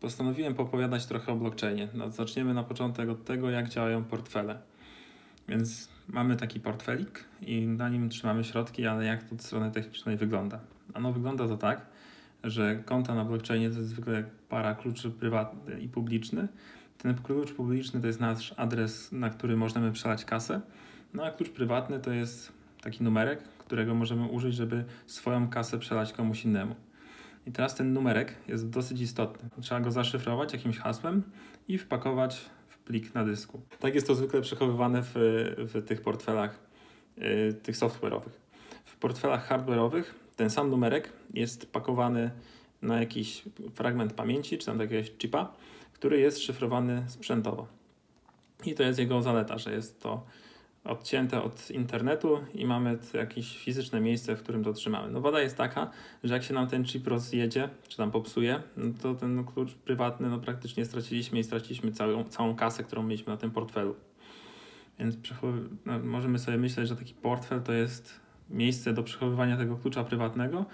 postanowiłem popowiadać trochę o blockchainie. No, zaczniemy na początek od tego, jak działają portfele. Więc mamy taki portfelik i na nim trzymamy środki, ale jak to od strony technicznej wygląda? Ano wygląda to tak, że konta na blockchainie to jest zwykle para kluczy prywatny i publiczny. Ten klucz publiczny to jest nasz adres, na który możemy przelać kasę, no a klucz prywatny to jest taki numerek, którego możemy użyć, żeby swoją kasę przelać komuś innemu. I teraz ten numerek jest dosyć istotny. Trzeba go zaszyfrować jakimś hasłem i wpakować w plik na dysku. Tak jest to zwykle przechowywane w, w tych portfelach yy, tych software'owych. W portfelach hardware'owych ten sam numerek jest pakowany na jakiś fragment pamięci, czy tam jakiegoś chipa, który jest szyfrowany sprzętowo. I to jest jego zaleta, że jest to odcięte od internetu i mamy jakieś fizyczne miejsce, w którym to trzymamy. No wada jest taka, że jak się nam ten chip rozjedzie, czy tam popsuje, no to ten klucz prywatny no praktycznie straciliśmy i straciliśmy całą, całą kasę, którą mieliśmy na tym portfelu. Więc no, możemy sobie myśleć, że taki portfel to jest miejsce do przechowywania tego klucza prywatnego,